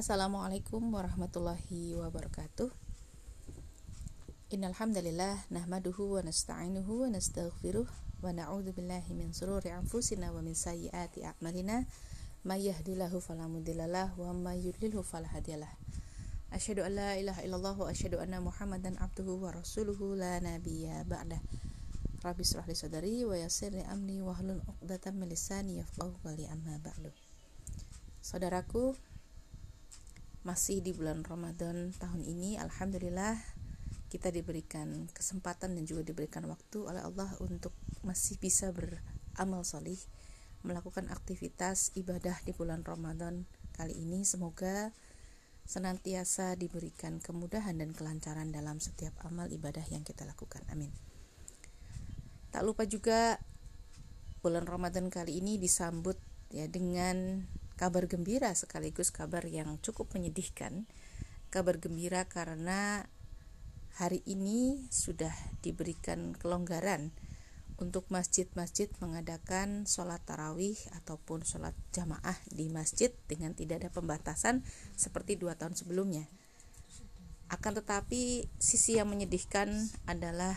Assalamualaikum warahmatullahi wabarakatuh. Innal hamdalillah nahmaduhu wa nasta'inuhu wa nastaghfiruh wa na'udzu billahi min shururi anfusina wa min sayyiati a'malina may yahdihillahu fala mudhillalah wa may yudlilhu fala. Asyhadu an la ilaha illallah wa asyhadu anna Muhammadan abduhu wa rasuluhu la nabiyya ba'da. Rabbi israh li sadri wa yassir li amri wa hlul 'uqdatam min lisani yafqahu qawli amma ba'du. Saudaraku, masih di bulan Ramadan tahun ini alhamdulillah kita diberikan kesempatan dan juga diberikan waktu oleh Allah untuk masih bisa beramal solih melakukan aktivitas ibadah di bulan Ramadan kali ini. Semoga senantiasa diberikan kemudahan dan kelancaran dalam setiap amal ibadah yang kita lakukan. Amin. Tak lupa juga bulan Ramadan kali ini disambut ya dengan kabar gembira sekaligus kabar yang cukup menyedihkan. Kabar gembira karena hari ini sudah diberikan kelonggaran untuk masjid-masjid mengadakan sholat tarawih ataupun sholat jamaah di masjid dengan tidak ada pembatasan seperti dua tahun sebelumnya. Akan tetapi sisi yang menyedihkan adalah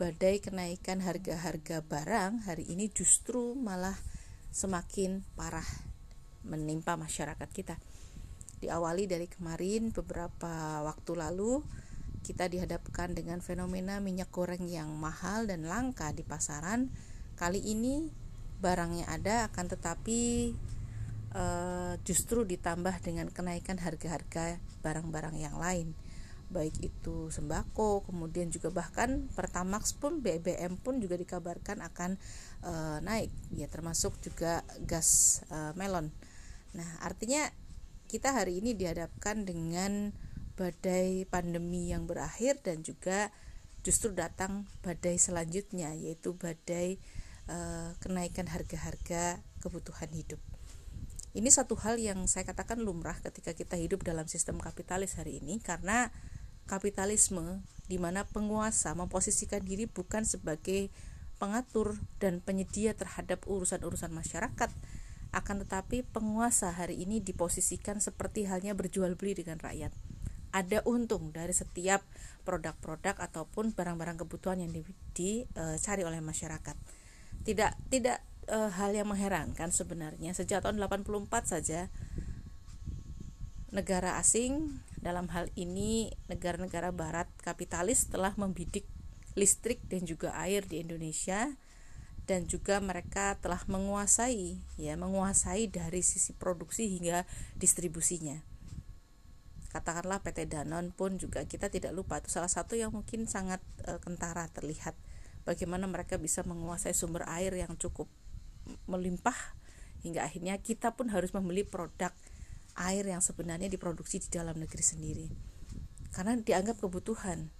badai kenaikan harga-harga barang hari ini justru malah semakin parah menimpa masyarakat kita. Diawali dari kemarin beberapa waktu lalu kita dihadapkan dengan fenomena minyak goreng yang mahal dan langka di pasaran. Kali ini barangnya ada akan tetapi e, justru ditambah dengan kenaikan harga-harga barang-barang yang lain baik itu sembako kemudian juga bahkan Pertamax pun BBM pun juga dikabarkan akan e, naik ya termasuk juga gas e, melon Nah, artinya kita hari ini dihadapkan dengan badai pandemi yang berakhir dan juga justru datang badai selanjutnya yaitu badai e, kenaikan harga-harga kebutuhan hidup. Ini satu hal yang saya katakan lumrah ketika kita hidup dalam sistem kapitalis hari ini karena kapitalisme di mana penguasa memposisikan diri bukan sebagai pengatur dan penyedia terhadap urusan-urusan masyarakat, akan tetapi penguasa hari ini diposisikan seperti halnya berjual beli dengan rakyat. Ada untung dari setiap produk-produk ataupun barang-barang kebutuhan yang dicari oleh masyarakat. Tidak tidak e, hal yang mengherankan sebenarnya sejak tahun 84 saja negara asing dalam hal ini negara-negara barat kapitalis telah membidik listrik dan juga air di Indonesia dan juga mereka telah menguasai ya menguasai dari sisi produksi hingga distribusinya. Katakanlah PT Danon pun juga kita tidak lupa itu salah satu yang mungkin sangat e, kentara terlihat. Bagaimana mereka bisa menguasai sumber air yang cukup melimpah hingga akhirnya kita pun harus membeli produk air yang sebenarnya diproduksi di dalam negeri sendiri. Karena dianggap kebutuhan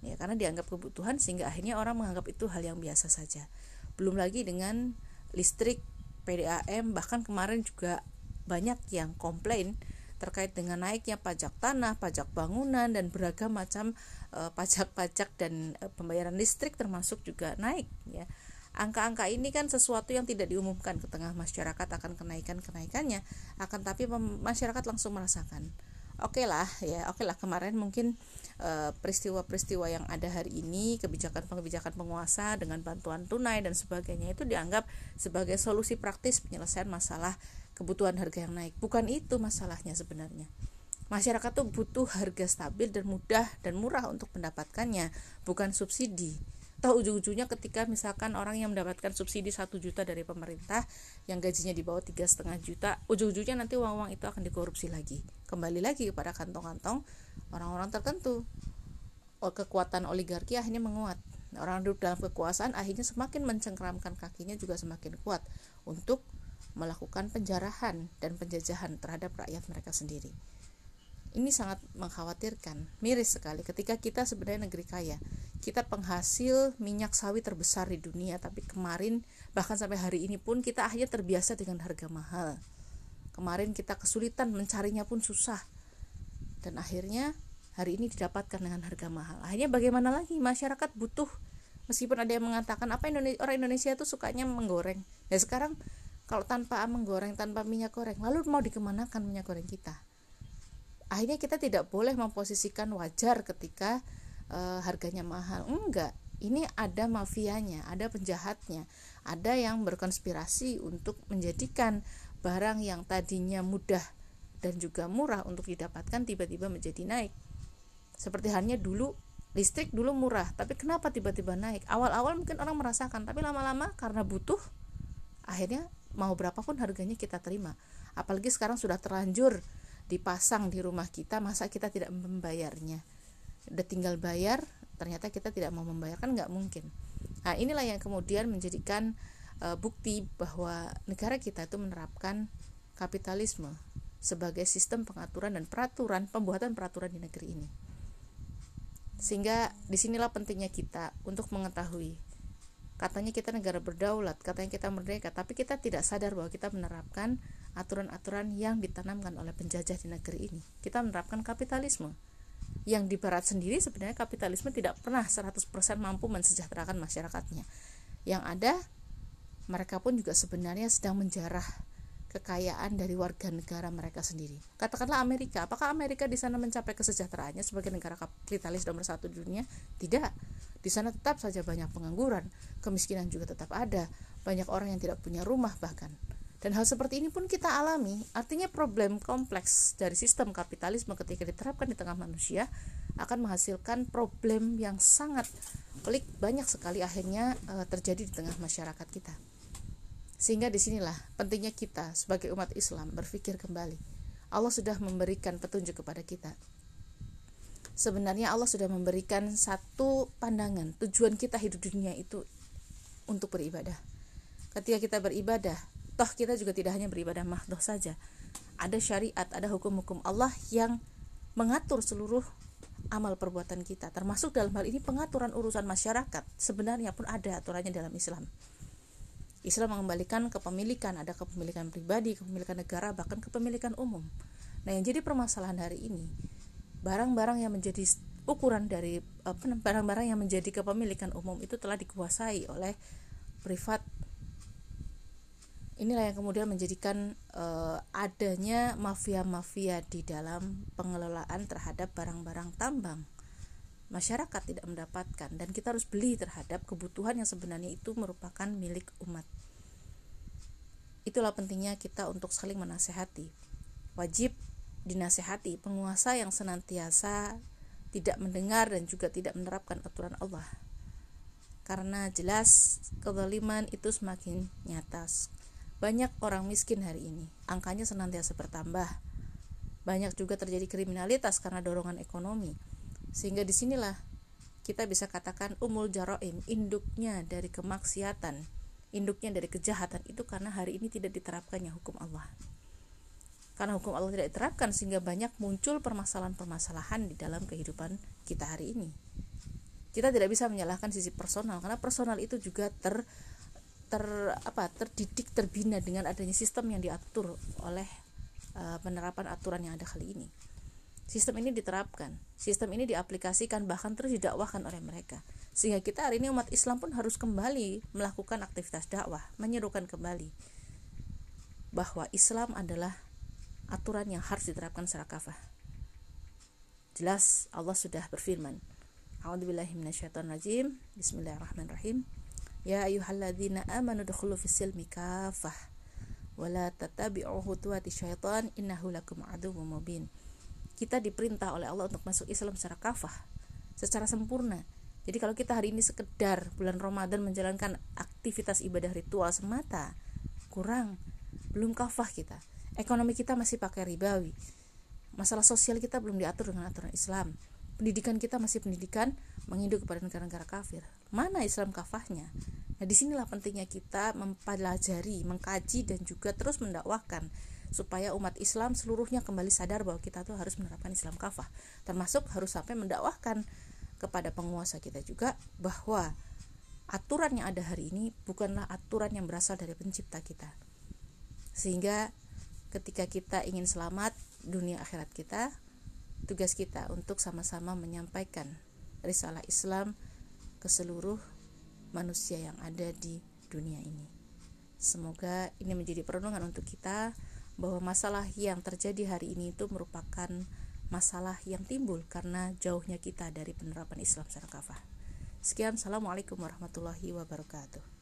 ya karena dianggap kebutuhan sehingga akhirnya orang menganggap itu hal yang biasa saja belum lagi dengan listrik PDAM bahkan kemarin juga banyak yang komplain terkait dengan naiknya pajak tanah, pajak bangunan dan beragam macam e, pajak-pajak dan e, pembayaran listrik termasuk juga naik ya. Angka-angka ini kan sesuatu yang tidak diumumkan ke tengah masyarakat akan kenaikan-kenaikannya, akan tapi masyarakat langsung merasakan oke okay lah ya oke okay lah kemarin mungkin eh, peristiwa-peristiwa yang ada hari ini kebijakan-kebijakan penguasa dengan bantuan tunai dan sebagainya itu dianggap sebagai solusi praktis penyelesaian masalah kebutuhan harga yang naik. Bukan itu masalahnya sebenarnya. Masyarakat tuh butuh harga stabil dan mudah dan murah untuk mendapatkannya bukan subsidi Tahu ujung-ujungnya ketika misalkan orang yang mendapatkan subsidi satu juta dari pemerintah yang gajinya di bawah tiga setengah juta ujung-ujungnya nanti uang-uang itu akan dikorupsi lagi. Kembali lagi kepada kantong-kantong orang-orang tertentu. Oh, kekuatan oligarki akhirnya menguat. Orang duduk dalam kekuasaan akhirnya semakin mencengkeramkan kakinya juga semakin kuat untuk melakukan penjarahan dan penjajahan terhadap rakyat mereka sendiri ini sangat mengkhawatirkan miris sekali ketika kita sebenarnya negeri kaya. Kita penghasil minyak sawit terbesar di dunia tapi kemarin bahkan sampai hari ini pun kita akhirnya terbiasa dengan harga mahal. Kemarin kita kesulitan mencarinya pun susah. Dan akhirnya hari ini didapatkan dengan harga mahal. Akhirnya bagaimana lagi? Masyarakat butuh. Meskipun ada yang mengatakan apa Indonesia, orang Indonesia itu sukanya menggoreng. Ya sekarang kalau tanpa menggoreng tanpa minyak goreng lalu mau dikemanakan minyak goreng kita akhirnya kita tidak boleh memposisikan wajar ketika uh, harganya mahal enggak ini ada mafianya, ada penjahatnya, ada yang berkonspirasi untuk menjadikan barang yang tadinya mudah dan juga murah untuk didapatkan tiba-tiba menjadi naik. Seperti halnya dulu listrik dulu murah, tapi kenapa tiba-tiba naik? Awal-awal mungkin orang merasakan, tapi lama-lama karena butuh akhirnya mau berapapun harganya kita terima. Apalagi sekarang sudah terlanjur dipasang di rumah kita, masa kita tidak membayarnya? Udah tinggal bayar, ternyata kita tidak mau membayarkan nggak mungkin. Nah inilah yang kemudian menjadikan uh, bukti bahwa negara kita itu menerapkan kapitalisme sebagai sistem pengaturan dan peraturan pembuatan peraturan di negeri ini. Sehingga di sinilah pentingnya kita untuk mengetahui katanya kita negara berdaulat katanya kita merdeka tapi kita tidak sadar bahwa kita menerapkan aturan-aturan yang ditanamkan oleh penjajah di negeri ini kita menerapkan kapitalisme yang di barat sendiri sebenarnya kapitalisme tidak pernah 100% mampu mensejahterakan masyarakatnya. Yang ada mereka pun juga sebenarnya sedang menjarah kekayaan dari warga negara mereka sendiri. Katakanlah Amerika, apakah Amerika di sana mencapai kesejahteraannya sebagai negara kapitalis nomor satu di dunia? Tidak. Di sana tetap saja banyak pengangguran, kemiskinan juga tetap ada, banyak orang yang tidak punya rumah bahkan. Dan hal seperti ini pun kita alami, artinya problem kompleks dari sistem kapitalisme ketika diterapkan di tengah manusia akan menghasilkan problem yang sangat pelik banyak sekali akhirnya e, terjadi di tengah masyarakat kita. Sehingga di sinilah pentingnya kita sebagai umat Islam berpikir kembali. Allah sudah memberikan petunjuk kepada kita. Sebenarnya Allah sudah memberikan satu pandangan tujuan kita hidup dunia itu untuk beribadah. Ketika kita beribadah, toh kita juga tidak hanya beribadah mahdoh saja. Ada syariat ada hukum-hukum Allah yang mengatur seluruh amal perbuatan kita. Termasuk dalam hal ini pengaturan urusan masyarakat. Sebenarnya pun ada aturannya dalam Islam. Islam mengembalikan kepemilikan. Ada kepemilikan pribadi kepemilikan negara bahkan kepemilikan umum. Nah yang jadi permasalahan hari ini barang-barang yang menjadi ukuran dari barang-barang yang menjadi kepemilikan umum itu telah dikuasai oleh privat inilah yang kemudian menjadikan uh, adanya mafia-mafia di dalam pengelolaan terhadap barang-barang tambang. Masyarakat tidak mendapatkan dan kita harus beli terhadap kebutuhan yang sebenarnya itu merupakan milik umat. Itulah pentingnya kita untuk saling menasehati. Wajib dinasehati penguasa yang senantiasa tidak mendengar dan juga tidak menerapkan aturan Allah. Karena jelas kezaliman itu semakin nyata banyak orang miskin hari ini, angkanya senantiasa bertambah. Banyak juga terjadi kriminalitas karena dorongan ekonomi. Sehingga di sinilah kita bisa katakan umul jaroim, induknya dari kemaksiatan, induknya dari kejahatan itu karena hari ini tidak diterapkannya hukum Allah. Karena hukum Allah tidak diterapkan sehingga banyak muncul permasalahan-permasalahan di dalam kehidupan kita hari ini. Kita tidak bisa menyalahkan sisi personal karena personal itu juga ter ter apa terdidik terbina dengan adanya sistem yang diatur oleh uh, penerapan aturan yang ada kali ini. Sistem ini diterapkan sistem ini diaplikasikan bahkan terus didakwahkan oleh mereka. Sehingga kita hari ini umat Islam pun harus kembali melakukan aktivitas dakwah menyerukan kembali bahwa Islam adalah aturan yang harus diterapkan secara kafah. Jelas Allah sudah berfirman A'udzubillahiminasyaitonirrajim Bismillahirrahmanirrahim Ya ayyuhalladzina amanu dukhulu fis silmi kafah wala tatabi'u khutuwati syaitan innahu lakum aduwwum mubin. Kita diperintah oleh Allah untuk masuk Islam secara kafah, secara sempurna. Jadi kalau kita hari ini sekedar bulan Ramadan menjalankan aktivitas ibadah ritual semata, kurang, belum kafah kita. Ekonomi kita masih pakai ribawi. Masalah sosial kita belum diatur dengan aturan Islam. Pendidikan kita masih pendidikan menginduk kepada negara-negara kafir. Mana Islam kafahnya? Nah, di sinilah pentingnya kita mempelajari, mengkaji dan juga terus mendakwahkan supaya umat Islam seluruhnya kembali sadar bahwa kita tuh harus menerapkan Islam kafah termasuk harus sampai mendakwahkan kepada penguasa kita juga bahwa aturan yang ada hari ini bukanlah aturan yang berasal dari pencipta kita sehingga ketika kita ingin selamat dunia akhirat kita tugas kita untuk sama-sama menyampaikan risalah Islam ke seluruh manusia yang ada di dunia ini. Semoga ini menjadi perenungan untuk kita bahwa masalah yang terjadi hari ini itu merupakan masalah yang timbul karena jauhnya kita dari penerapan Islam secara kafah. Sekian, Assalamualaikum warahmatullahi wabarakatuh.